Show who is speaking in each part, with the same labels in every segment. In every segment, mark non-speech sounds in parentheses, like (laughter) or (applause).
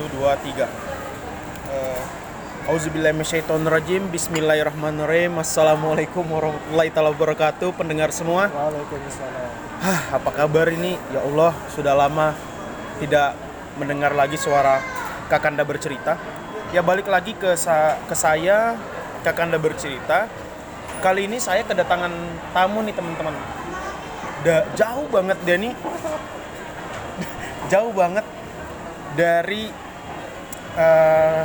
Speaker 1: Satu, dua, tiga. Uh, Auzubillahiminasyaitonirrajim Bismillahirrahmanirrahim Assalamualaikum warahmatullahi wabarakatuh Pendengar semua
Speaker 2: Waalaikumsalam.
Speaker 1: Hah, apa kabar ini? Ya Allah, sudah lama tidak mendengar lagi suara Kakanda bercerita. Ya balik lagi ke sa ke saya Kakanda bercerita. Kali ini saya kedatangan tamu nih teman-teman. Da jauh banget dia nih. (laughs) jauh banget dari eh,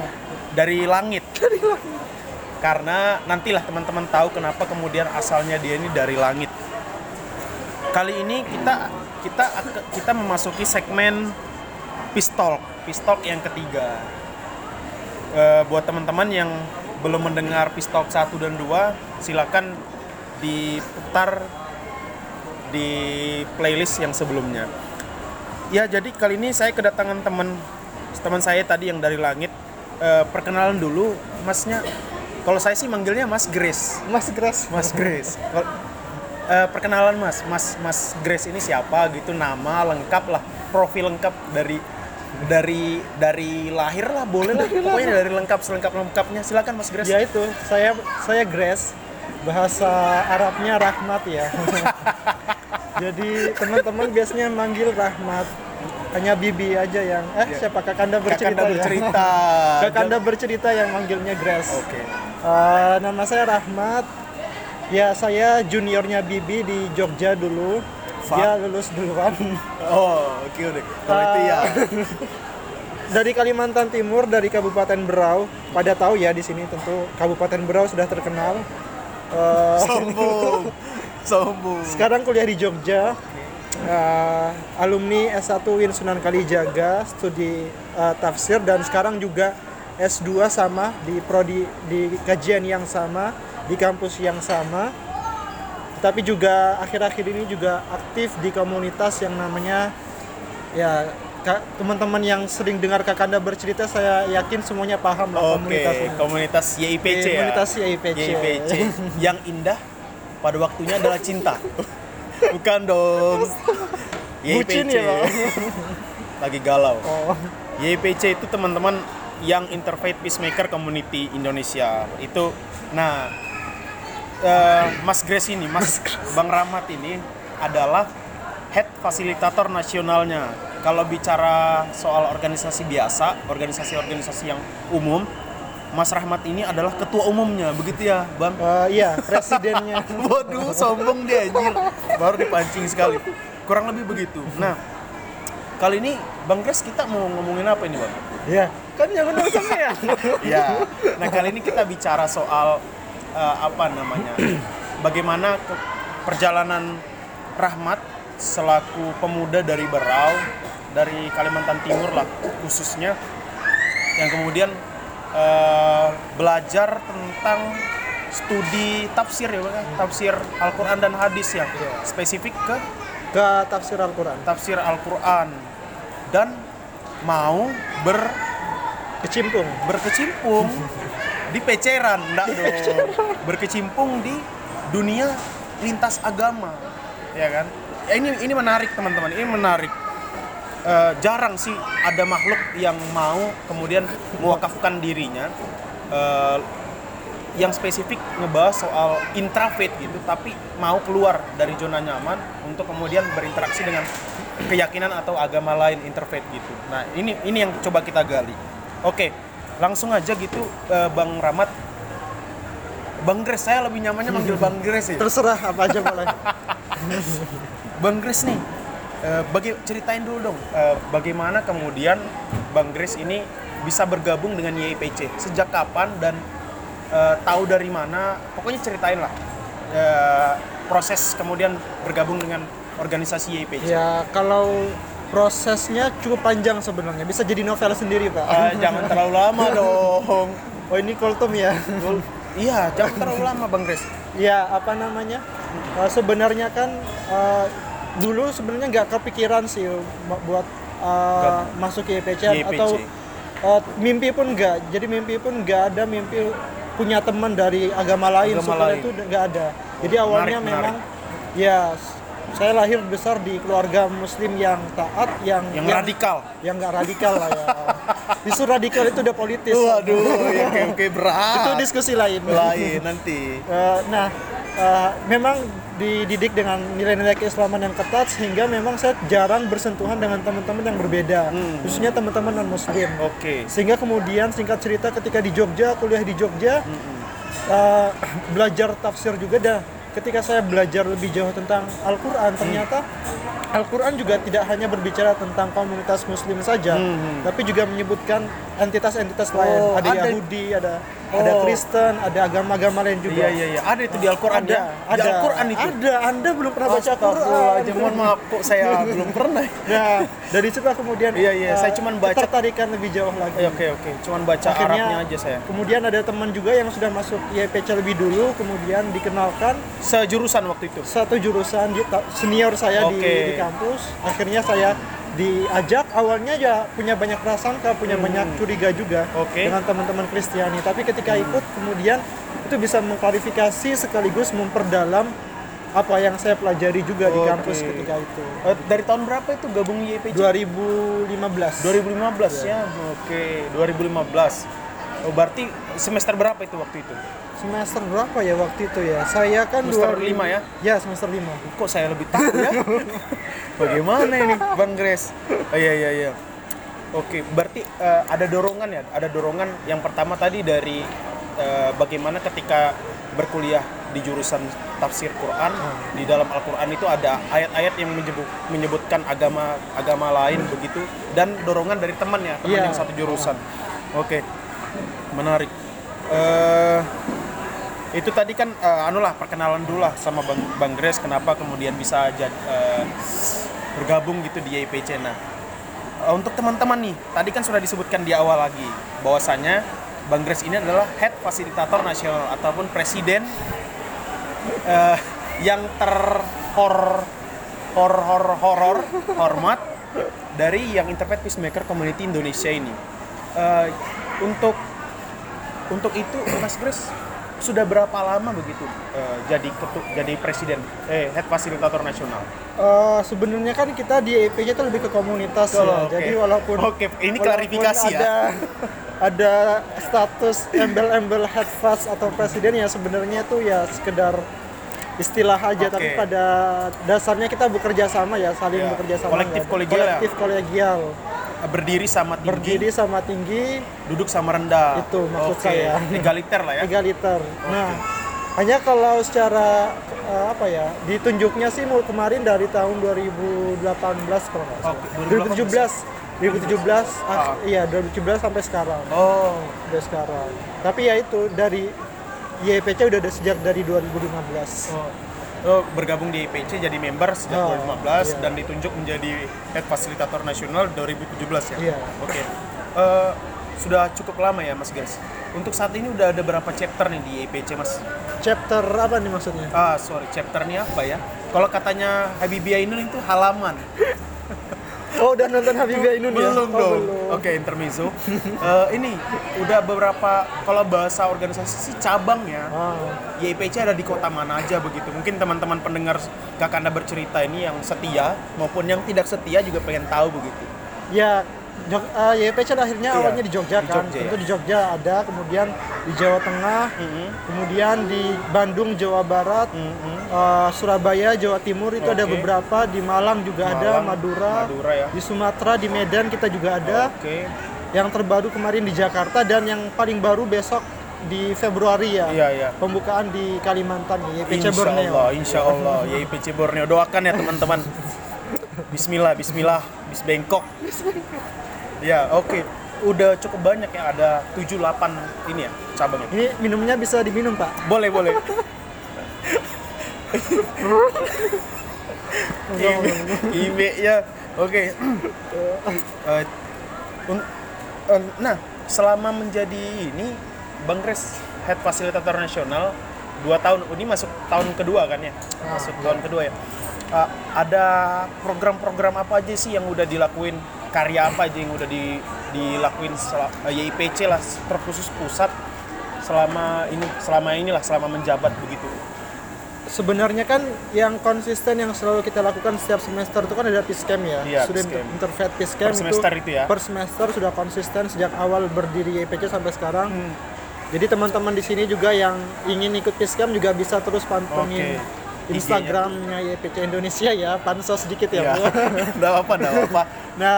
Speaker 1: dari langit. (laughs) Dari langit. Karena nantilah teman-teman tahu kenapa kemudian asalnya dia ini dari langit kali ini kita kita kita memasuki segmen pistol pistol yang ketiga e, buat teman-teman yang belum mendengar pistol 1 dan 2 silakan diputar di playlist yang sebelumnya ya jadi kali ini saya kedatangan teman teman saya tadi yang dari langit e, perkenalan dulu masnya kalau saya sih manggilnya Mas Grace
Speaker 2: Mas Grace.
Speaker 1: Mas Grace uh, perkenalan mas mas mas Grace ini siapa gitu nama lengkap lah profil lengkap dari dari dari lahir lah boleh lah pokoknya dari lengkap selengkap lengkapnya silakan mas Grace
Speaker 2: Ya itu, saya saya Grace. Bahasa Arabnya Rahmat ya. (laughs) Jadi teman-teman biasanya manggil Rahmat. Hanya Bibi aja yang eh
Speaker 1: Ya.
Speaker 2: siapa Kakanda bercerita
Speaker 1: Kakanda
Speaker 2: ya.
Speaker 1: bercerita (laughs)
Speaker 2: Kakanda bercerita yang manggilnya Grace.
Speaker 1: oke
Speaker 2: Eh, nama saya Rahmat. Ya saya juniornya Bibi di Jogja dulu.
Speaker 1: Fa-
Speaker 2: Dia lulus duluan. (laughs)
Speaker 1: oh oke udah kalau itu ya
Speaker 2: dari Kalimantan Timur dari Kabupaten Berau pada tahu ya di sini tentu Kabupaten Berau sudah terkenal Eh,
Speaker 1: sombong (laughs) sombong
Speaker 2: sekarang kuliah di Jogja Eh, alumni S1 Win Sunan Kalijaga studi eh, tafsir dan sekarang juga S2 sama di prodi di kajian yang sama di kampus yang sama. Tapi juga akhir-akhir ini juga aktif di komunitas yang namanya ya teman-teman yang sering dengar Kakanda bercerita saya yakin semuanya paham lah
Speaker 1: oke
Speaker 2: komunitas
Speaker 1: komunitas YIPC ya?
Speaker 2: Komunitas YIPC.
Speaker 1: YIPC yang indah pada waktunya adalah cinta (laughs) bukan dong.
Speaker 2: Bucin ya,
Speaker 1: lagi galau.
Speaker 2: Oh,
Speaker 1: YPC itu teman-teman yang Interfaith Peacemaker Community Indonesia. Itu nah eh, Mas Grace ini Mas Bang Rahmat ini adalah head fasilitator nasionalnya. Kalau bicara soal organisasi biasa organisasi-organisasi yang umum Mas Rahmat ini adalah ketua umumnya begitu ya Bang
Speaker 2: eh, iya presidennya (laughs)
Speaker 1: Waduh, sombong dia anjir. Baru dipancing sekali. Kurang lebih begitu. Nah, kali ini Bang Grace kita mau ngomongin apa ini, Bang?
Speaker 2: Iya, kan yang benar sama ya. (laughs)
Speaker 1: Ya. Nah, kali ini kita bicara soal eh, apa namanya? (clears throat) Bagaimana perjalanan Rahmat selaku pemuda dari Berau, dari Kalimantan Timur lah khususnya yang kemudian eh, belajar tentang studi tafsir ya Bang, ya? tafsir Al-Qur'an dan hadis ya. Spesifik ke
Speaker 2: Ke tafsir Al-Quran.
Speaker 1: tafsir Al-Qur'an dan mau ber
Speaker 2: Kecimpung.
Speaker 1: berkecimpung (laughs) di peceran enggak dong berkecimpung di dunia lintas agama ya kan ya, ini ini menarik teman-teman ini menarik Eh, jarang sih ada makhluk yang mau kemudian mewakafkan dirinya. Eh, yang spesifik ngebahas soal intrafaith gitu tapi mau keluar dari zona nyaman untuk kemudian berinteraksi dengan keyakinan atau agama lain interfaith gitu. Nah ini ini yang coba kita gali. Oke langsung aja gitu eh, bang Rahmat. Bang Grace saya lebih nyamannya manggil bang Grace ya?
Speaker 2: Terserah apa aja boleh.
Speaker 1: Bang Grace nih, eh, bagi ceritain dulu dong, eh, bagaimana kemudian Bang Grace ini bisa bergabung dengan YIPC? Sejak kapan dan eh, tahu dari mana? Pokoknya ceritain lah eh, proses kemudian bergabung dengan organisasi YIPC.
Speaker 2: Ya kalau prosesnya cukup panjang sebenarnya. Bisa jadi novel sendiri pak.
Speaker 1: Eh, jangan terlalu lama (laughs) dong.
Speaker 2: Oh ini kultum ya.
Speaker 1: Iya, jangan terlalu lama Bang Grace.
Speaker 2: ya apa namanya? Eh, sebenarnya kan eh, dulu sebenarnya nggak kepikiran sih bu- buat
Speaker 1: Gabung.
Speaker 2: masuk ke YPC,
Speaker 1: YPC.
Speaker 2: atau eh, mimpi pun nggak. Jadi mimpi pun nggak ada mimpi punya teman dari agama lain
Speaker 1: Agama
Speaker 2: supaya
Speaker 1: lain.
Speaker 2: itu nggak ada. Jadi awalnya
Speaker 1: Menarik,
Speaker 2: memang ya saya lahir besar di keluarga muslim yang taat yang
Speaker 1: Yang radikal.
Speaker 2: yang nggak radikal lah ya isu radikal itu udah politis.
Speaker 1: Waduh, ya oke oke berat.
Speaker 2: itu diskusi lain.
Speaker 1: lain nanti.
Speaker 2: Eh, nah, eh, memang dididik dengan nilai-nilai keislaman yang ketat sehingga memang saya jarang bersentuhan dengan teman-teman yang berbeda,
Speaker 1: Hmm.
Speaker 2: khususnya teman-teman non muslim.
Speaker 1: Oke.
Speaker 2: Sehingga kemudian singkat cerita ketika di Jogja, kuliah di Jogja,
Speaker 1: Hmm.
Speaker 2: eh, belajar tafsir juga dah. Ketika saya belajar lebih jauh tentang Al-Quran,
Speaker 1: Hmm.
Speaker 2: ternyata Al-Quran juga tidak hanya berbicara tentang komunitas muslim saja,
Speaker 1: Hmm.
Speaker 2: tapi juga menyebutkan entitas-entitas lain.
Speaker 1: Oh,
Speaker 2: ada,
Speaker 1: ada-
Speaker 2: Yahudi, ada ada
Speaker 1: Oh.
Speaker 2: Kristen, ada agama-agama lain juga.
Speaker 1: Iya iya iya. Ada itu di Al-Qur'an
Speaker 2: Ada,
Speaker 1: ya?
Speaker 2: ada.
Speaker 1: Di Al-Qur'an itu.
Speaker 2: Ada, Anda belum pernah baca
Speaker 1: Astagfirullahaladzim,
Speaker 2: Quran.
Speaker 1: mohon maaf kok saya (laughs) belum pernah.
Speaker 2: Nah, dari situ kemudian
Speaker 1: Iya, iya,
Speaker 2: eh,
Speaker 1: saya cuman baca-
Speaker 2: ketertarikan lebih jauh lagi.
Speaker 1: Eh, Oke oke, cuman baca Arabnya aja saya.
Speaker 2: Kemudian ada teman juga yang sudah masuk IPC lebih dulu, kemudian dikenalkan
Speaker 1: Sejurusan waktu itu.
Speaker 2: satu jurusan di- senior saya di,
Speaker 1: Oke.
Speaker 2: di kampus. Akhirnya saya diajak awalnya ya punya banyak prasangka, punya banyak curiga juga
Speaker 1: Hmm. Hmm.
Speaker 2: dengan teman-teman Kristiani. Tapi ketika ikut kemudian itu bisa mengklarifikasi sekaligus memperdalam apa yang saya pelajari juga di
Speaker 1: Oke.
Speaker 2: kampus ketika itu.
Speaker 1: Eh, dari tahun berapa itu gabung YPC?
Speaker 2: 2015.
Speaker 1: 2015 ya. Oke, 2015. Oh, berarti semester berapa itu waktu itu?
Speaker 2: Semester berapa ya waktu itu ya? Saya kan
Speaker 1: Semester
Speaker 2: 2000
Speaker 1: lima ya?
Speaker 2: Ya, semester 5.
Speaker 1: Kok saya lebih tahu ya? (laughs) Bagaimana ini, Bang Grace? Oh iya iya iya. Oke, berarti eh, ada dorongan ya? Ada dorongan yang pertama tadi dari eh, bagaimana ketika berkuliah di jurusan tafsir Quran di dalam Al-Qur'an itu ada ayat-ayat yang menyebut, menyebutkan agama agama lain begitu dan dorongan dari teman ya, teman
Speaker 2: Iya.
Speaker 1: yang satu jurusan. Oke. Menarik. Eh itu tadi kan eh, anulah perkenalan dulu lah sama Bang Bang Grace kenapa kemudian bisa jad- eh, bergabung gitu di YPC. Nah, eh, untuk teman-teman nih, tadi kan sudah disebutkan di awal lagi bahwasanya Bang Grace ini adalah head fasilitator nasional ataupun presiden eh, yang terhor horor horor horor hormat dari yang Interpret Peacemaker Community Indonesia ini. Eh, untuk untuk itu Mas Grace sudah berapa lama begitu eh, jadi ketu jadi presiden eh head fasilitator nasional?
Speaker 2: Eh, sebenarnya kan kita di EPJ itu lebih ke komunitas
Speaker 1: Oh,
Speaker 2: ya.
Speaker 1: oke.
Speaker 2: Jadi walaupun
Speaker 1: Oke, ini
Speaker 2: walaupun
Speaker 1: klarifikasi ya.
Speaker 2: ada, (laughs) Ada status embel-embel head fast atau presiden ya sebenarnya itu ya sekedar istilah aja
Speaker 1: Oke.
Speaker 2: tapi pada dasarnya kita bekerja sama ya saling
Speaker 1: Ya,
Speaker 2: bekerja sama
Speaker 1: kolektif
Speaker 2: ada-
Speaker 1: kolegial ya?
Speaker 2: kolektif kolegial
Speaker 1: Berdiri sama tinggi,
Speaker 2: berdiri sama tinggi
Speaker 1: duduk sama rendah.
Speaker 2: Itu maksud
Speaker 1: Oke,
Speaker 2: saya.
Speaker 1: Egaliter lah ya.
Speaker 2: egaliter. Nah, hanya kalau secara eh, apa ya, ditunjuknya sih mau kemarin dari tahun 2018 kalau nggak salah.
Speaker 1: Oke,
Speaker 2: 2017. 2017,
Speaker 1: Ah.
Speaker 2: ah, iya 2017 sampai sekarang,
Speaker 1: Oh,
Speaker 2: udah sekarang. Tapi ya itu dari YPC udah ada sejak dari 2015.
Speaker 1: oh. Oh, bergabung di IPC jadi member sejak
Speaker 2: Oh,
Speaker 1: 2015
Speaker 2: iya.
Speaker 1: dan ditunjuk menjadi head fasilitator nasional 2017 ya.
Speaker 2: Iya.
Speaker 1: Oke. Eh, sudah cukup lama ya Mas Gas. Untuk saat ini udah ada berapa chapter nih di IPC Mas?
Speaker 2: Chapter apa nih maksudnya?
Speaker 1: Ah, sorry, chapter ini apa ya? Kalau katanya Habibie Ainun itu halaman. (laughs)
Speaker 2: Oh, udah nonton Habibie Ainun ya?
Speaker 1: belum
Speaker 2: Oh,
Speaker 1: dong. Oke, intermezzo. Eh, ini udah beberapa kalau bahasa organisasi sih cabang ya.
Speaker 2: Ah,
Speaker 1: YIPC ada di kota mana aja begitu. Mungkin teman-teman pendengar kakak Anda bercerita ini yang setia maupun yang tidak setia juga pengen tahu begitu.
Speaker 2: ya Jog, eh, YPC akhirnya
Speaker 1: Iya,
Speaker 2: awalnya di Jogja
Speaker 1: di
Speaker 2: kan.
Speaker 1: Jogja,
Speaker 2: Tentu
Speaker 1: ya.
Speaker 2: di Jogja ada, kemudian di Jawa Tengah,
Speaker 1: Mhm.
Speaker 2: kemudian di Bandung, Jawa Barat,
Speaker 1: Mhm.
Speaker 2: eh, Surabaya, Jawa Timur itu ada
Speaker 1: Oke.
Speaker 2: beberapa, di Malang juga ada,
Speaker 1: Malang,
Speaker 2: Madura,
Speaker 1: Madura ya.
Speaker 2: di Sumatera, di Medan kita juga ada.
Speaker 1: Oke.
Speaker 2: Yang terbaru kemarin di Jakarta dan yang paling baru besok di Februari ya.
Speaker 1: Iya, iya.
Speaker 2: Pembukaan di Kalimantan YPC
Speaker 1: Insya
Speaker 2: Borneo.
Speaker 1: Allah, insya Allah, YIPC Borneo doakan ya teman-teman. Bismillah, Bismillah, Bis Bengkok. Ya, oke. Udah cukup banyak ya, ada 7-8 ini ya cabangnya.
Speaker 2: Ini minumnya bisa diminum Pak.
Speaker 1: Boleh, boleh. (laughs) Ibe, ya. Oke. (clears throat) Eh, eh, nah, selama menjadi ini Bang Kres Head Fasilitator Nasional dua tahun ini masuk tahun kedua kan ya? Masuk tahun kedua ya. Eh, ada program-program apa aja sih yang udah dilakuin karya apa aja yang udah di, dilakuin sel- eh, YIPC lah terkhusus pusat selama ini selama inilah selama menjabat begitu
Speaker 2: sebenarnya kan yang konsisten yang selalu kita lakukan setiap semester itu kan ada Piscam ya.
Speaker 1: Iya,
Speaker 2: Student
Speaker 1: Piscam. Per semester itu ya?
Speaker 2: Per semester sudah konsisten sejak awal berdiri YPC sampai sekarang.
Speaker 1: Hmm.
Speaker 2: Jadi teman-teman di sini juga yang ingin ikut Piscam juga bisa terus pantengin
Speaker 1: Oke.
Speaker 2: Instagramnya YPC Indonesia ya, pansos sedikit ya,
Speaker 1: Iya.
Speaker 2: Bu. (laughs)
Speaker 1: Nggak apa, nggak apa.
Speaker 2: Nah,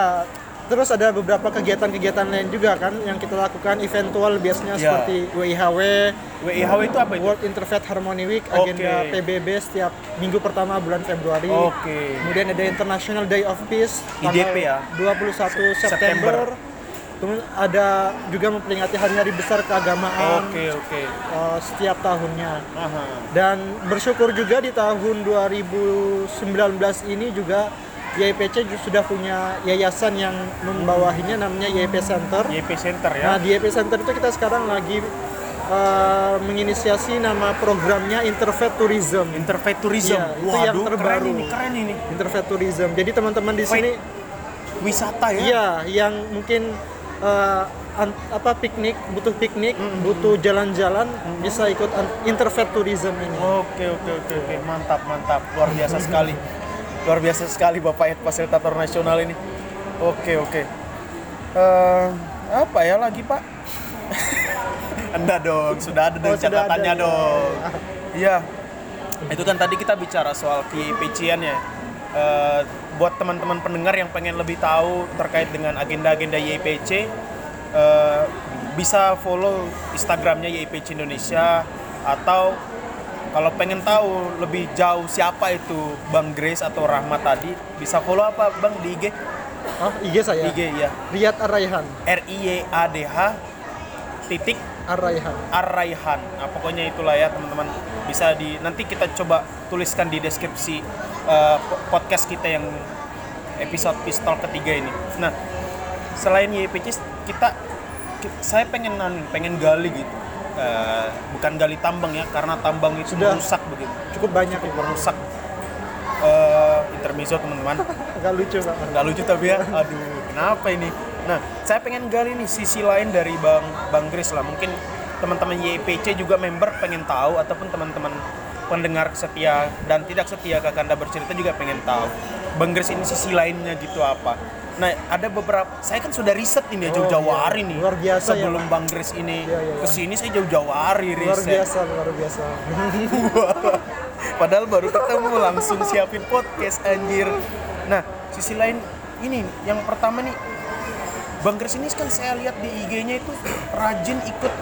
Speaker 2: terus ada beberapa kegiatan-kegiatan lain juga kan yang kita lakukan eventual biasanya
Speaker 1: Ya.
Speaker 2: seperti WIHW,
Speaker 1: WIHW itu apa itu?
Speaker 2: World Interfaith Harmony Week,
Speaker 1: Oke.
Speaker 2: agenda PBB setiap minggu pertama bulan Februari.
Speaker 1: Oke.
Speaker 2: Kemudian ada International Day of Peace
Speaker 1: IDP ya?
Speaker 2: 21
Speaker 1: September.
Speaker 2: September. Kemudian ada juga memperingati hari-hari besar keagamaan
Speaker 1: Oke, oke.
Speaker 2: eh, setiap tahunnya.
Speaker 1: Aha.
Speaker 2: Dan bersyukur juga di tahun 2019 ini juga YPC ju- sudah punya yayasan yang membawahinya namanya YP Center.
Speaker 1: YP Center ya.
Speaker 2: Nah di YP Center itu kita sekarang lagi eh, menginisiasi nama programnya Interfaith Tourism.
Speaker 1: Interfaith Tourism.
Speaker 2: Itu
Speaker 1: Waduh,
Speaker 2: yang
Speaker 1: keren
Speaker 2: terbaru.
Speaker 1: ini, keren ini.
Speaker 2: Interfaith Tourism. Jadi teman-teman di sini,
Speaker 1: Wisata ya?
Speaker 2: iya, yang mungkin eh, an- apa piknik, butuh piknik, butuh jalan-jalan, bisa ikut Interfaith Tourism ini.
Speaker 1: Oke oke oke oke. Mantap mantap. Luar biasa sekali. Luar biasa sekali bapak Ed fasilitator nasional ini. Oke oke. Eh, apa ya lagi pak? (laughs) Anda dong sudah ada
Speaker 2: Oh,
Speaker 1: catatannya
Speaker 2: ada, ya.
Speaker 1: dong. Iya. Itu kan tadi kita bicara soal KPC-an ya Eh, buat teman-teman pendengar yang pengen lebih tahu terkait dengan agenda-agenda YPC eh, bisa follow Instagramnya YPC Indonesia atau kalau pengen tahu lebih jauh siapa itu Bang Grace atau Rahmat tadi bisa follow apa Bang di IG
Speaker 2: Oh, IG saya.
Speaker 1: IG ya
Speaker 2: Riyad Arraihan.
Speaker 1: R I Y A D H titik
Speaker 2: Arraihan.
Speaker 1: Arraihan. Nah, pokoknya itulah ya teman-teman. Bisa di nanti kita coba tuliskan di deskripsi uh, po- podcast kita yang episode pistol ketiga ini. Nah, selain YPC kita ki- saya pengen pengen gali gitu. Eh, bukan gali tambang ya, karena tambang itu
Speaker 2: Sudah.
Speaker 1: merusak begitu.
Speaker 2: Cukup banyak ya.
Speaker 1: Merusak eh intermezzo teman-teman. (laughs)
Speaker 2: Agak lucu Pak.
Speaker 1: nggak lucu tapi ya aduh kenapa ini nah saya pengen gali nih sisi lain dari bang bang Gris lah mungkin teman-teman YPC juga member pengen tahu ataupun teman-teman pendengar setia dan tidak setia kakanda bercerita juga pengen tahu bang Gris ini sisi lainnya gitu apa nah ada beberapa saya kan sudah riset ini ya
Speaker 2: Oh,
Speaker 1: jauh-jauh
Speaker 2: iya.
Speaker 1: hari nih
Speaker 2: Luar biasa ya,
Speaker 1: sebelum bang Gris ini
Speaker 2: Iya, iya, iya.
Speaker 1: ke sini saya jauh-jauh hari
Speaker 2: Luar
Speaker 1: riset
Speaker 2: biasa, luar biasa. (laughs)
Speaker 1: Padahal baru ketemu langsung siapin podcast anjir. Nah, sisi lain ini yang pertama nih Bang Gres ini kan saya lihat di IG-nya itu rajin ikut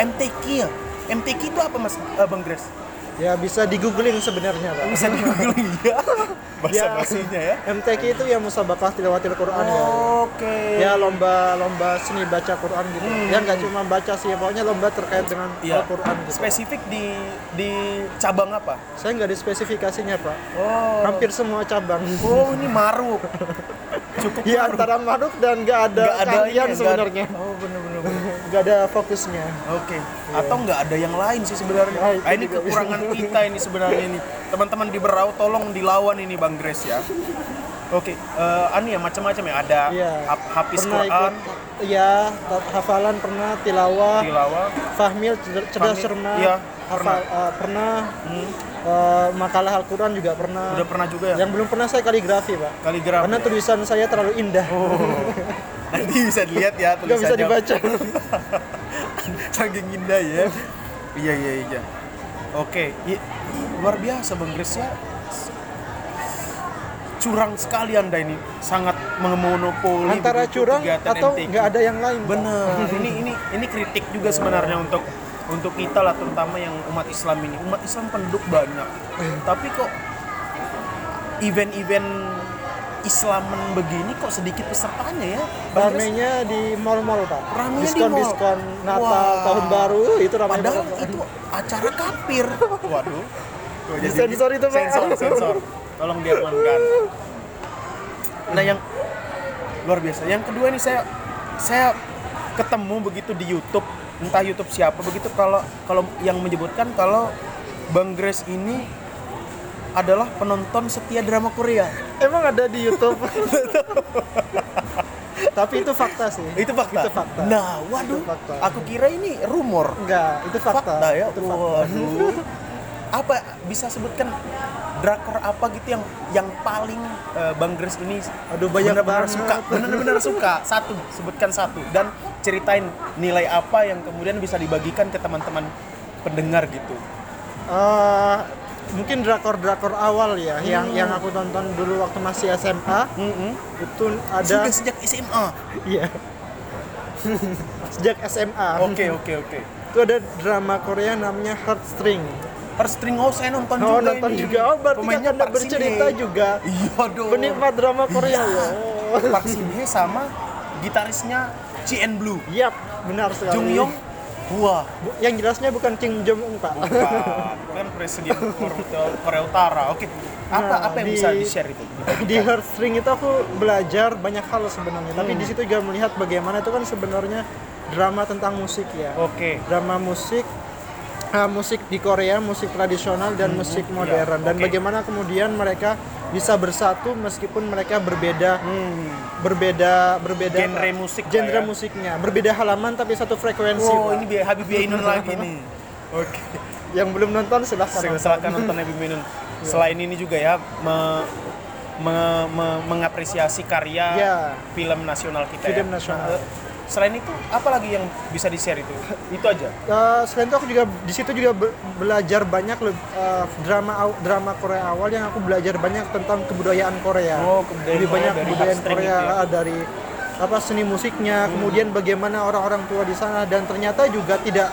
Speaker 1: MTQ ya. MTQ itu apa Mas Bang Gres?
Speaker 2: Ya bisa di googling sebenarnya Pak.
Speaker 1: Bisa di googling (laughs) ya. Bahasa
Speaker 2: Ya.
Speaker 1: basinya ya.
Speaker 2: MTQ itu ya musabakah tilawatil Quran ya.
Speaker 1: Oke.
Speaker 2: Ya lomba-lomba seni baca Quran gitu. Ya nggak cuma baca sih, pokoknya lomba terkait dengan
Speaker 1: Iya.
Speaker 2: Al-Quran gitu.
Speaker 1: Spesifik di di cabang apa?
Speaker 2: Saya nggak ada spesifikasinya Pak.
Speaker 1: Oh.
Speaker 2: Hampir semua cabang.
Speaker 1: Oh, ini maruk. (laughs) Cukup
Speaker 2: Ya
Speaker 1: maruk.
Speaker 2: antara maruf dan nggak ada
Speaker 1: ada ya, nggak-
Speaker 2: sebenarnya.
Speaker 1: Oh, bener-bener.
Speaker 2: Nggak ada fokusnya.
Speaker 1: Oke. Atau nggak ada yang lain sih sebenarnya.
Speaker 2: Nah, itu
Speaker 1: Ah, ini kekurangan kita ini sebenarnya ini. Teman-teman di Berau tolong dilawan ini Bang Grace ya. Oke, eh anu ya macam-macam ya ada
Speaker 2: Iya.
Speaker 1: hafiz
Speaker 2: pernah
Speaker 1: Quran,
Speaker 2: ikut ya hafalan pernah tilawah
Speaker 1: tilawah,
Speaker 2: fahmil cer- cerdas cermat
Speaker 1: iya,
Speaker 2: hafal eh, pernah eh, makalah Al-Quran juga pernah
Speaker 1: Hmm. udah pernah juga ya.
Speaker 2: yang belum pernah saya kaligrafi pak
Speaker 1: Kaligrafi.
Speaker 2: karena tulisan saya terlalu indah (laughs)
Speaker 1: Nanti bisa dilihat ya
Speaker 2: nggak bisa
Speaker 1: tulisannya.
Speaker 2: dibaca (laughs)
Speaker 1: Saking indah ya. Iya iya iya. Oke, i- luar biasa Bang Grace ya. Curang sekali Anda ini, sangat memonopoli
Speaker 2: antara curang atau nggak ada yang lain Pak.
Speaker 1: Bener, (laughs) ini ini ini kritik juga sebenarnya untuk untuk kita lah terutama yang umat Islam ini. Umat Islam penduduk banyak, tapi kok event-event Islaman begini kok sedikit pesertanya ya? Bang
Speaker 2: ramenya di mall-mall pak
Speaker 1: Ramenya di
Speaker 2: diskon
Speaker 1: mall.
Speaker 2: diskon Natal
Speaker 1: Wah.
Speaker 2: tahun baru itu ramai
Speaker 1: Padahal
Speaker 2: banget
Speaker 1: itu acara kafir. (laughs) Waduh. Tuh, jadi-
Speaker 2: Disensor itu, Pak.
Speaker 1: Sensor, sensor. Tolong diamankan. Nah, yang luar biasa. Yang kedua ini saya saya ketemu begitu di YouTube, entah YouTube siapa begitu kalau kalau yang menyebutkan kalau Bang Grace ini adalah penonton setia drama Korea.
Speaker 2: emang ada di YouTube (laughs) tapi itu fakta sih
Speaker 1: Itu fakta.
Speaker 2: itu fakta
Speaker 1: Nah, waduh.
Speaker 2: Itu fakta.
Speaker 1: Aku kira ini rumor.
Speaker 2: enggak itu fakta,
Speaker 1: Fakta ya.
Speaker 2: itu fakta.
Speaker 1: Waduh. apa bisa sebutkan drakor apa gitu yang yang paling eh, Bang Grace ini
Speaker 2: Aduh, banyak
Speaker 1: benar-benar
Speaker 2: banget.
Speaker 1: suka benar-benar suka satu sebutkan satu dan ceritain nilai apa yang kemudian bisa dibagikan ke teman-teman pendengar gitu
Speaker 2: Eh, mungkin drakor-drakor awal ya yang
Speaker 1: Hmm.
Speaker 2: yang aku tonton dulu waktu masih SMA
Speaker 1: Mm-mm.
Speaker 2: itu ada
Speaker 1: sudah sejak SMA
Speaker 2: iya (laughs) sejak SMA
Speaker 1: oke oke oke
Speaker 2: itu ada drama Korea namanya Heartstring
Speaker 1: Heartstring oh saya nonton
Speaker 2: oh
Speaker 1: juga
Speaker 2: nonton
Speaker 1: ini.
Speaker 2: juga oh berarti
Speaker 1: Pemainnya Park
Speaker 2: bercerita
Speaker 1: Shin-hye.
Speaker 2: juga
Speaker 1: iya dong
Speaker 2: penikmat drama Korea
Speaker 1: Iya.
Speaker 2: ya.
Speaker 1: Park Shin-hye sama gitarisnya CN Blue
Speaker 2: Yap, benar sekali.
Speaker 1: Jung Yong
Speaker 2: Bu- yang jelasnya bukan Kim Jong Un pak.
Speaker 1: bukan kan presiden Korea Utara oke apa
Speaker 2: Nah,
Speaker 1: apa yang
Speaker 2: di-
Speaker 1: bisa di share itu
Speaker 2: di Heartstring itu aku belajar banyak hal sebenarnya. Tapi
Speaker 1: Hmm.
Speaker 2: di situ juga melihat bagaimana itu kan sebenarnya drama tentang musik ya.
Speaker 1: oke
Speaker 2: Drama musik, ah, musik di Korea, musik tradisional dan musik modern. Dan
Speaker 1: Hmm, oke.
Speaker 2: bagaimana kemudian mereka bisa bersatu meskipun mereka berbeda,
Speaker 1: hmm.
Speaker 2: berbeda, berbeda
Speaker 1: Genre musik
Speaker 2: genre
Speaker 1: ya.
Speaker 2: musiknya, berbeda halaman tapi satu frekuensi.
Speaker 1: wow
Speaker 2: Pak.
Speaker 1: ini biar Habibie Ainun (laughs) lagi nih oke
Speaker 2: Yang belum nonton silahkan.
Speaker 1: silakan nonton Habibie Ainun (laughs) selain ini juga ya me- me- me- mengapresiasi karya
Speaker 2: Ya.
Speaker 1: film nasional kita
Speaker 2: Film
Speaker 1: ya.
Speaker 2: nasional.
Speaker 1: Selain itu apa lagi yang bisa di share itu (laughs) itu aja
Speaker 2: Uh, selain itu aku juga di situ juga be- belajar banyak uh, drama drama Korea awal yang aku belajar banyak tentang kebudayaan Korea.
Speaker 1: Oh, kebudayaan
Speaker 2: Lebih
Speaker 1: Korea
Speaker 2: banyak
Speaker 1: dari
Speaker 2: kebudayaan Korea
Speaker 1: itu ya?
Speaker 2: uh, dari apa seni musiknya, kemudian bagaimana orang-orang tua di sana dan ternyata juga tidak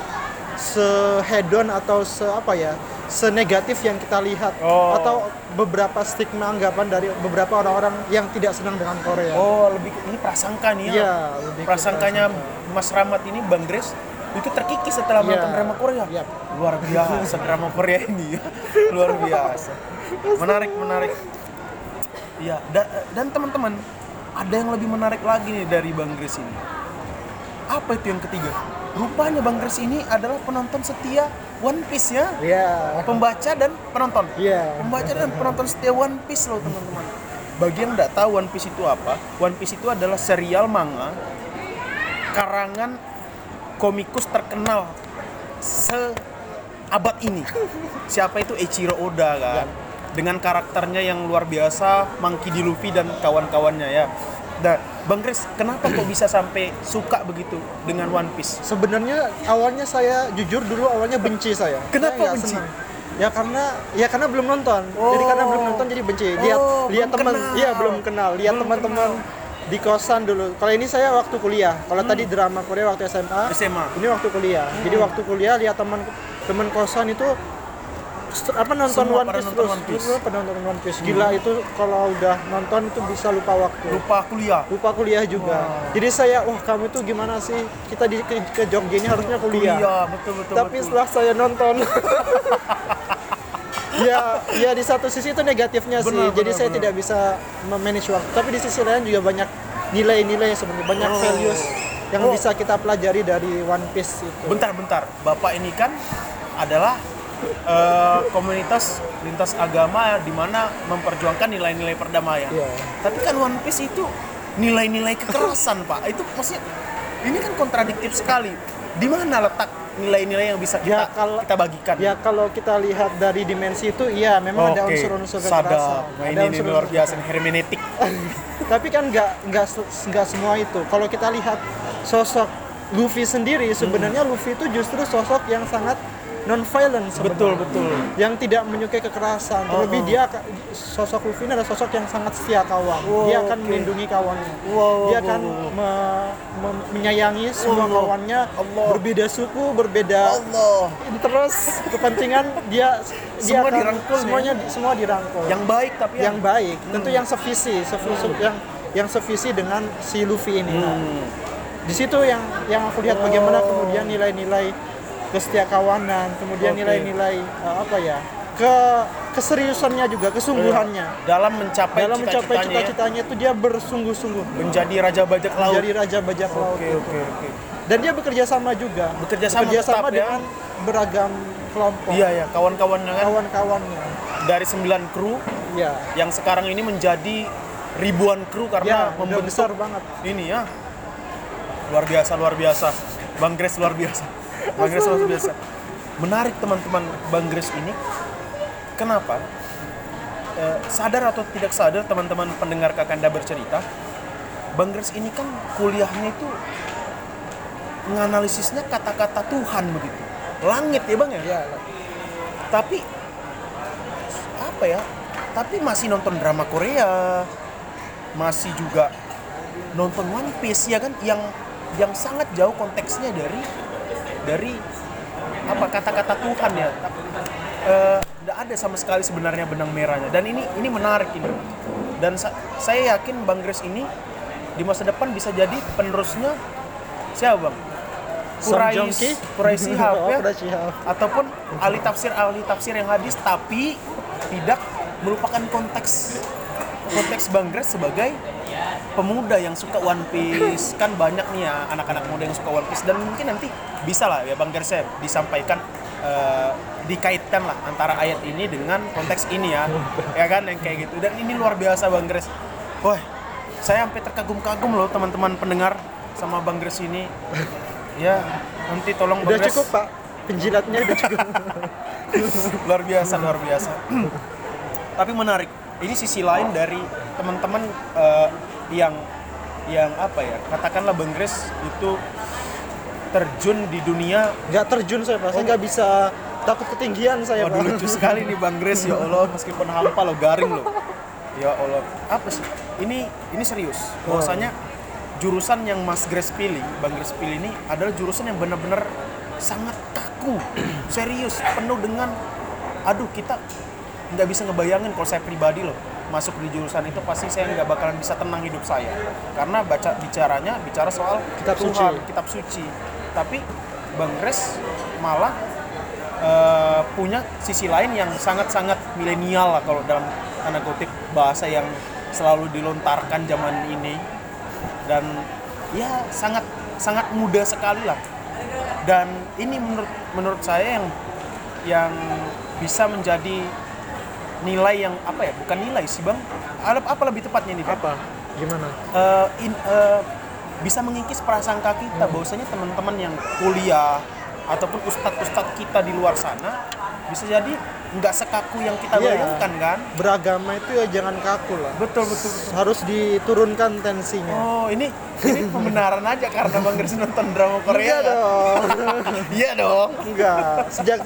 Speaker 2: sehedon atau se apa ya senegatif yang kita lihat
Speaker 1: Oh.
Speaker 2: atau beberapa stigma anggapan dari beberapa orang-orang yang tidak senang dengan Korea.
Speaker 1: oh lebih ini prasangka nih ya
Speaker 2: Iya, lebih
Speaker 1: prasangkanya Mas Rahmat ini Bang Grace itu terkikis setelah
Speaker 2: Iya.
Speaker 1: menonton drama Korea
Speaker 2: Yap.
Speaker 1: luar biasa drama Korea ini ya (laughs) luar biasa menarik menarik Iya da- dan teman-teman ada yang lebih menarik lagi nih dari Bang Grace ini apa itu yang ketiga rupanya Bang Grace ini adalah penonton setia One Piece ya.
Speaker 2: Iya.
Speaker 1: pembaca dan penonton.
Speaker 2: Iya.
Speaker 1: pembaca dan penonton setia One Piece loh teman-teman. Bagi yang nggak tahu One Piece itu apa One Piece itu adalah serial manga karangan komikus terkenal seabad ini. (laughs) Siapa itu? Eiichiro Oda kan? Dengan karakternya yang luar biasa Monkey D. Luffy dan kawan-kawannya ya Nah, Bang Chris, kenapa kok bisa sampai suka begitu dengan One Piece?
Speaker 2: Sebenarnya awalnya saya jujur dulu awalnya benci saya.
Speaker 1: Kenapa
Speaker 2: Saya
Speaker 1: benci?
Speaker 2: senang. Ya karena ya karena belum nonton. Jadi karena belum nonton jadi benci. Lihat
Speaker 1: Oh,
Speaker 2: lihat teman, iya belum kenal. Lihat teman-teman di kosan dulu. Kalau ini saya waktu kuliah. Kalau tadi drama Korea waktu SMA,
Speaker 1: SMA.
Speaker 2: ini waktu kuliah. Jadi
Speaker 1: Hmm.
Speaker 2: waktu kuliah lihat teman teman kosan itu apa nonton
Speaker 1: Semua
Speaker 2: One Piece
Speaker 1: nonton
Speaker 2: terus.
Speaker 1: One Piece.
Speaker 2: Semua pada nonton One Piece. Gila itu kalau udah nonton itu bisa lupa waktu
Speaker 1: Lupa kuliah.
Speaker 2: lupa kuliah juga. Jadi saya, wah kamu tuh gimana sih? Kita di ke, ke Jogja ini harusnya kuliah.
Speaker 1: Kuliah, betul betul.
Speaker 2: Tapi
Speaker 1: betul.
Speaker 2: setelah saya nonton, (laughs) ya, ya di satu sisi itu negatifnya sih.
Speaker 1: Benar,
Speaker 2: Jadi
Speaker 1: benar,
Speaker 2: saya
Speaker 1: benar.
Speaker 2: tidak bisa memanage waktu. Tapi di sisi lain juga banyak nilai-nilai sebenarnya, banyak
Speaker 1: Oh.
Speaker 2: values yang
Speaker 1: Oh.
Speaker 2: bisa kita pelajari dari One Piece itu.
Speaker 1: Bentar, bentar. Bapak ini kan adalah eh, komunitas lintas agama di mana memperjuangkan nilai-nilai perdamaian.
Speaker 2: Iya.
Speaker 1: Tapi kan One Piece itu nilai-nilai kekerasan, Pak. Itu maksudnya ini kan kontradiktif sekali. Di mana letak nilai-nilai yang bisa kita
Speaker 2: Ya, kalau-
Speaker 1: kita bagikan?
Speaker 2: Ya kalau kita lihat dari dimensi itu, iya memang ada
Speaker 1: Oke,
Speaker 2: unsur-unsur
Speaker 1: sadap.
Speaker 2: kekerasan.
Speaker 1: Nah,
Speaker 2: Ada
Speaker 1: ini, ini
Speaker 2: unsur-unsur
Speaker 1: luar biasa hermeneutik. (laughs)
Speaker 2: tapi kan nggak nggak nggak semua itu kalau kita lihat sosok Luffy sendiri sebenarnya Luffy itu justru sosok yang sangat non violent
Speaker 1: Betul, betul.
Speaker 2: yang tidak menyukai kekerasan
Speaker 1: Oh,
Speaker 2: terlebih
Speaker 1: oh.
Speaker 2: dia sosok Luffy ini adalah sosok yang sangat setia kawan
Speaker 1: Wow,
Speaker 2: dia akan
Speaker 1: oke.
Speaker 2: melindungi kawannya
Speaker 1: Wow,
Speaker 2: dia
Speaker 1: wow,
Speaker 2: akan
Speaker 1: wow.
Speaker 2: me- me- menyayangi semua
Speaker 1: Allah.
Speaker 2: kawannya
Speaker 1: Allah.
Speaker 2: berbeda suku berbeda
Speaker 1: Allah.
Speaker 2: terus kepentingan dia dia
Speaker 1: Semua
Speaker 2: akan-
Speaker 1: dirangkul ya?
Speaker 2: semuanya semua dirangkul
Speaker 1: Yang baik tapi
Speaker 2: yang baik tentu yang sevisi sevi-
Speaker 1: Hmm.
Speaker 2: yang yang sevisi dengan si Luffy ini Nah,
Speaker 1: Hmm.
Speaker 2: di situ yang yang aku lihat bagaimana kemudian nilai-nilai kesetiakawanan kemudian
Speaker 1: Oke.
Speaker 2: nilai-nilai uh, apa ya ke keseriusannya juga kesungguhannya
Speaker 1: dalam mencapai
Speaker 2: dalam mencapai
Speaker 1: cita-citanya ya,
Speaker 2: cita-citanya itu dia bersungguh-sungguh
Speaker 1: menjadi raja bajak laut.
Speaker 2: menjadi raja bajak laut
Speaker 1: Oke,
Speaker 2: itu.
Speaker 1: oke, oke.
Speaker 2: dan dia bekerja sama juga
Speaker 1: Bekerja sama tetap ya.
Speaker 2: dengan beragam kelompok
Speaker 1: Iya ya, kawan-kawannya kan
Speaker 2: kawan-kawannya
Speaker 1: dari 9 kru
Speaker 2: ya
Speaker 1: yang sekarang ini menjadi ribuan kru
Speaker 2: ya
Speaker 1: karena
Speaker 2: udah
Speaker 1: membentuk
Speaker 2: besar banget
Speaker 1: ini ya. Luar biasa, luar biasa. Bang Grace luar biasa. Bang Grace luar biasa. Menarik teman-teman Bang Grace ini Kenapa? Eh, sadar atau tidak sadar teman-teman pendengar Kakanda bercerita, Bang Grace ini kan kuliahnya itu menganalisisnya kata-kata Tuhan begitu. Langit ya Bang ya?
Speaker 2: ya
Speaker 1: Tapi apa ya? Tapi masih nonton drama Korea, masih juga nonton One Piece ya kan yang yang sangat jauh konteksnya dari dari apa kata-kata Tuhan ya. Eh, Nggak ada sama sekali sebenarnya benang merahnya dan ini ini menarik ini. Dan sa- saya yakin Bang Grace ini di masa depan bisa jadi penerusnya siapa Bang? Quraisy (laughs) Shihab
Speaker 2: Oh,
Speaker 1: ya
Speaker 2: Quraisy
Speaker 1: ataupun ahli tafsir ahli tafsir yang hadis tapi tidak melupakan konteks konteks Bang Grace sebagai pemuda yang suka One Piece. Kan banyak nih ya anak-anak muda yang suka One Piece. Dan mungkin nanti bisa lah ya Bang ya disampaikan eh, dikaitkan lah antara ayat ini dengan konteks ini ya. Ya kan yang kayak gitu. Dan ini luar biasa Bang Grace wah saya sampai terkagum-kagum loh teman-teman pendengar sama Bang Grace ini. Ya nanti tolong Bang
Speaker 2: udah
Speaker 1: Grace
Speaker 2: cukup pak. Penjilatnya udah cukup. (laughs)
Speaker 1: Luar biasa luar biasa. (clears throat) Tapi menarik. Ini sisi lain dari teman-teman eh, yang yang apa ya katakanlah Bang Grace itu terjun di dunia.
Speaker 2: Nggak terjun saya pak. Saya nggak bisa takut ketinggian saya
Speaker 1: waduh lucu sekali nih Bang Grace ya Allah meskipun hampa lo garing lo ya Allah. Apa sih? Ini ini serius. Bahwasanya jurusan yang Mas Grace pilih Bang Grace pilih ini adalah jurusan yang benar-benar sangat kaku (clears throat) serius penuh dengan aduh kita nggak bisa ngebayangin kalau saya pribadi loh masuk di jurusan itu pasti saya nggak bakalan bisa tenang hidup saya. Karena baca bicaranya bicara soal
Speaker 2: Kitab
Speaker 1: Tuhan,
Speaker 2: suci.
Speaker 1: kitab suci. Tapi Bang Grace malah eh, punya sisi lain yang sangat-sangat milenial lah kalau dalam tanda kutip bahasa yang selalu dilontarkan zaman ini. Dan ya sangat sangat muda sekali lah. Dan ini menurut menurut saya yang yang bisa menjadi nilai yang apa ya bukan nilai sih bang. Apa, apa lebih tepatnya nih bang?
Speaker 2: Apa? Gimana?
Speaker 1: Eh, in- eh, bisa mengikis prasangka kita bahwasanya teman-teman yang kuliah ataupun ustadz-ustadz kita di luar sana bisa jadi nggak sekaku yang kita
Speaker 2: Iya.
Speaker 1: bayangkan kan?
Speaker 2: Beragama itu ya jangan kaku lah.
Speaker 1: Betul betul, betul.
Speaker 2: harus diturunkan tensinya.
Speaker 1: Oh ini ini pembenaran aja karena bang Gris nonton drama Korea.
Speaker 2: Enggak
Speaker 1: kan?
Speaker 2: dong. (laughs)
Speaker 1: Iya dong.
Speaker 2: Enggak. Sejak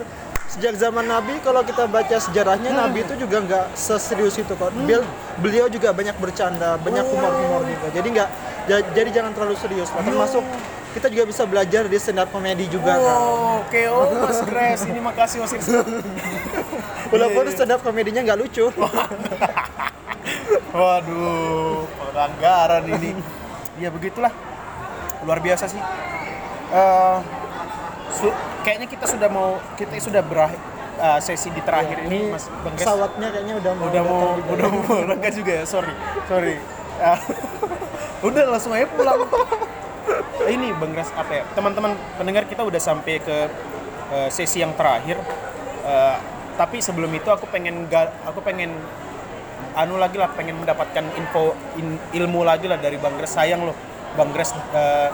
Speaker 2: sejak zaman Nabi kalau kita baca sejarahnya Nabi itu juga nggak seserius itu kok Bel- beliau juga banyak bercanda banyak humor-humor juga. Jadi nggak ja- jadi jangan terlalu serius lah termasuk kita juga bisa belajar di stand up comedy juga kan
Speaker 1: Oh, oke. Oh Mas Gres ini makasih Mas (laughs)
Speaker 2: walaupun stand up comedy-nya nggak lucu. (laughs)
Speaker 1: Waduh, pelanggaran ini. Ya begitulah. Luar biasa sih. Eh, su- kayaknya kita sudah mau kita sudah berakhir eh, sesi di terakhir ini Mas Bang
Speaker 2: pesawatnya kayaknya udah mau
Speaker 1: Udah mau
Speaker 2: juga.
Speaker 1: udah mau (laughs) berangkat juga ya. Sorry. Sorry. Eh, (laughs) udah langsung aja pulang. ini Bang Gres apa ya? Teman-teman pendengar kita udah sampai ke eh, sesi yang terakhir. Eh, tapi sebelum itu aku pengen ga- aku pengen anu lagi lah pengen mendapatkan info in- ilmu lagi lah dari Bang Gres sayang loh Bang Gres eh,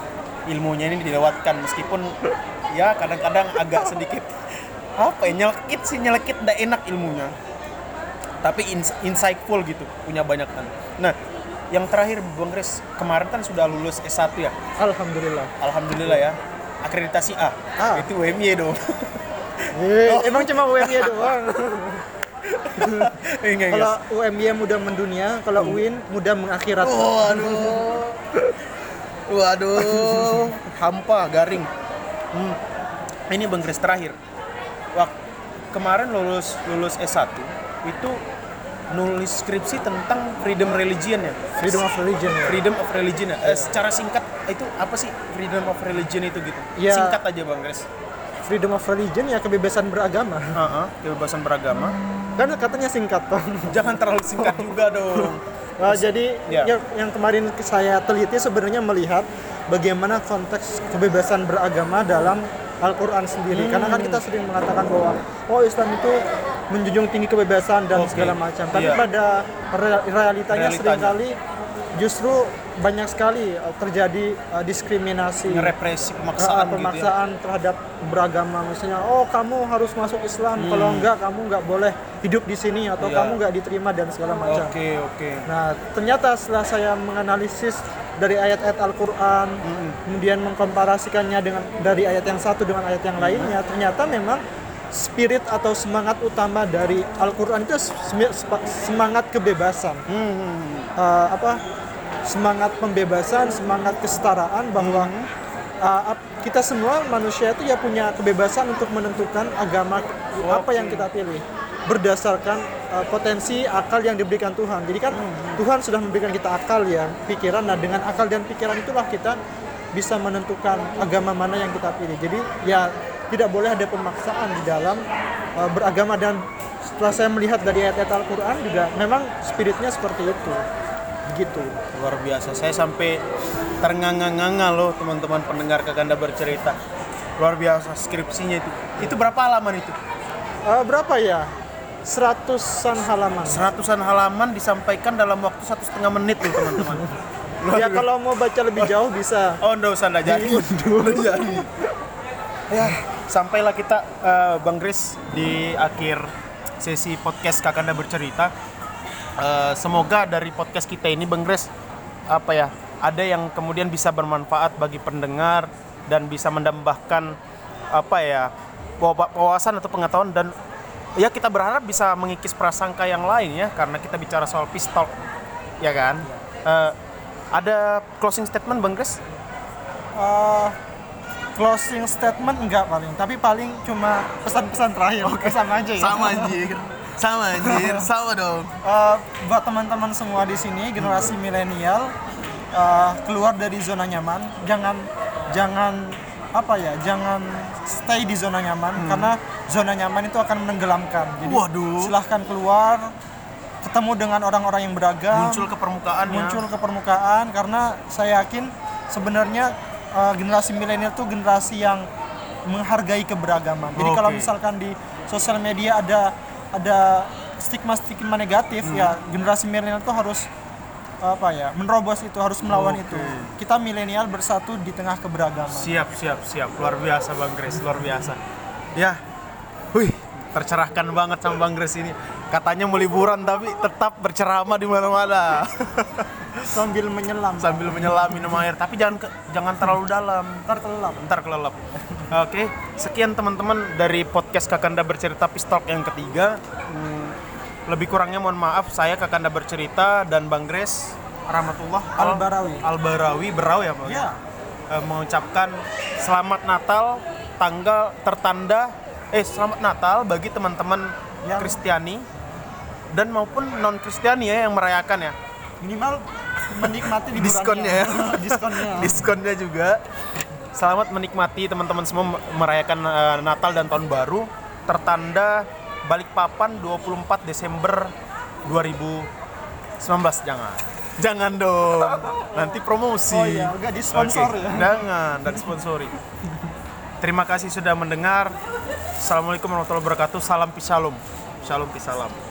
Speaker 1: ilmunya ini dilewatkan meskipun ya kadang-kadang agak sedikit apa ya nyelekit sih nyelekit ndak enak ilmunya tapi ins- insightful gitu punya banyak kan nah yang terakhir Bang Gres kemarin kan sudah lulus S1 ya
Speaker 2: alhamdulillah
Speaker 1: Alhamdulillah ya akreditasi A
Speaker 2: A.
Speaker 1: itu UMY dong
Speaker 2: Eh, emang cuma UMY (laughs) doang
Speaker 1: Enggak, enggak.
Speaker 2: kalau UMY mudah mendunia kalau UIN mudah mengakhirat
Speaker 1: Waduh. (laughs) Waduh. Hampa, garing. Hmm. Ini Bang Chris terakhir. Wak kemarin lulus lulus S1 itu nulis skripsi tentang freedom religion ya.
Speaker 2: freedom of religion ya
Speaker 1: Freedom of religion ya. Eh, secara singkat itu apa sih freedom of religion itu gitu?
Speaker 2: Ya.
Speaker 1: Singkat aja Bang Chris.
Speaker 2: freedom of religion ya kebebasan beragama
Speaker 1: Heeh, kebebasan beragama.
Speaker 2: kan katanya singkat toh
Speaker 1: Jangan terlalu singkat (laughs) juga dong.
Speaker 2: Nah, jadi
Speaker 1: Ya.
Speaker 2: yang, yang kemarin saya teliti sebenarnya melihat bagaimana konteks kebebasan beragama dalam Al-Quran sendiri.
Speaker 1: Hmm.
Speaker 2: Karena kan kita sering mengatakan bahwa oh Islam itu menjunjung tinggi kebebasan dan
Speaker 1: Oke.
Speaker 2: segala macam. Tapi
Speaker 1: Iya.
Speaker 2: pada re- realitanya,
Speaker 1: Realitanya.
Speaker 2: sering kali justru banyak sekali uh, terjadi uh, diskriminasi.
Speaker 1: Ngerepresi
Speaker 2: Uh,
Speaker 1: pemaksaan, gitu ya.
Speaker 2: pemaksaan terhadap beragama misalnya oh kamu harus masuk Islam
Speaker 1: Hmm.
Speaker 2: kalau enggak kamu enggak boleh hidup di sini atau
Speaker 1: Iya.
Speaker 2: kamu nggak diterima dan segala macam.
Speaker 1: Oke, oke.
Speaker 2: Nah, ternyata setelah saya menganalisis dari ayat-ayat Al-Quran, kemudian mengkomparasikannya dengan dari ayat yang satu dengan ayat yang lainnya, ternyata memang spirit atau semangat utama dari Al-Quran itu semangat kebebasan.
Speaker 1: Hmm.
Speaker 2: Eh, apa? Semangat pembebasan, semangat kesetaraan bahwa eh, ap- kita semua manusia itu ya punya kebebasan untuk menentukan agama apa yang kita pilih berdasarkan uh, potensi akal yang diberikan Tuhan. Jadi kan Tuhan sudah memberikan kita akal ya, pikiran. Nah dengan akal dan pikiran itulah kita bisa menentukan agama mana yang kita pilih. Jadi ya tidak boleh ada pemaksaan di dalam uh, beragama dan setelah saya melihat dari ayat-ayat Al-Quran juga memang spiritnya seperti itu. Begitu.
Speaker 1: Luar biasa. Saya sampai ternganga-nganga loh teman-teman pendengar Kakanda bercerita. Luar biasa skripsinya itu. Itu berapa halaman itu?
Speaker 2: Uh, berapa ya? Seratusan halaman.
Speaker 1: Seratusan halaman disampaikan dalam waktu satu setengah menit tuh teman-teman. (laughs)
Speaker 2: Ya kalau mau baca lebih jauh bisa.
Speaker 1: Oh, enggak usah enggak jadi. (laughs) Jadi. Ya, sampailah kita eh, Bang Gris di akhir sesi podcast Kakanda bercerita. Eh, semoga dari podcast kita ini Bang Gris apa ya, ada yang kemudian bisa bermanfaat bagi pendengar dan bisa menambahkan apa ya, wawa- wawasan atau pengetahuan dan ya kita berharap bisa mengikis prasangka yang lain ya karena kita bicara soal pistol. Ya kan. Eh, ada closing statement Bang Gris?
Speaker 2: Uh, closing statement enggak paling, tapi paling cuma pesan-pesan terakhir. Oke, (laughs) sama aja ya.
Speaker 1: anjir. Sama anjir. (laughs) Sama dong.
Speaker 2: Uh, buat teman-teman semua di sini generasi milenial uh, keluar dari zona nyaman, jangan jangan apa ya, jangan stay di zona nyaman. Karena zona nyaman itu akan menenggelamkan. Jadi
Speaker 1: Waduh.
Speaker 2: silahkan keluar, ketemu dengan orang-orang yang beragam,
Speaker 1: muncul ke permukaan ya.
Speaker 2: muncul ke permukaan karena saya yakin sebenarnya uh, generasi milenial itu generasi yang menghargai keberagaman. Jadi kalau
Speaker 1: Oke.
Speaker 2: misalkan di sosial media ada ada stigma-stigma negatif
Speaker 1: Hmm.
Speaker 2: ya generasi milenial itu harus apa ya menerobos itu harus melawan
Speaker 1: Oke.
Speaker 2: itu. Kita milenial bersatu di tengah keberagaman.
Speaker 1: siap siap siap luar biasa bang Grace luar biasa ya wih tercerahkan banget sama bang Grace ini katanya mau liburan tapi tetap berceramah di mana-mana (laughs)
Speaker 2: Sambil menyelam.
Speaker 1: sambil menyelam minum air tapi jangan ke- jangan terlalu dalam
Speaker 2: Ntar kelelap.
Speaker 1: ntar kelelap oke sekian teman-teman dari podcast Kakanda bercerita Pistol yang ketiga Hmm, lebih kurangnya mohon maaf saya Kakanda bercerita dan Bang Grace Rahmatullah
Speaker 2: Al-Barawi.
Speaker 1: Al-Barawi Berau ya Bang
Speaker 2: Ya.
Speaker 1: Eh, mengucapkan selamat Natal tanggal tertanda eh selamat Natal bagi teman-teman
Speaker 2: Yang-
Speaker 1: Kristiani dan maupun non Kristiani ya yang merayakan ya.
Speaker 2: Minimal menikmati
Speaker 1: diskonnya ya. (laughs)
Speaker 2: Diskonnya.
Speaker 1: diskonnya juga. Selamat menikmati teman-teman semua merayakan eh, Natal dan Tahun Baru tertanda Balikpapan 24 Desember 2019 jangan. Jangan dong. (laughs) Nanti promosi.
Speaker 2: Oh iya, disponsor
Speaker 1: Oke,
Speaker 2: ya.
Speaker 1: jangan dan sponsori terima kasih sudah mendengar. Assalamualaikum warahmatullahi wabarakatuh. Salam pishalom shalom pisalam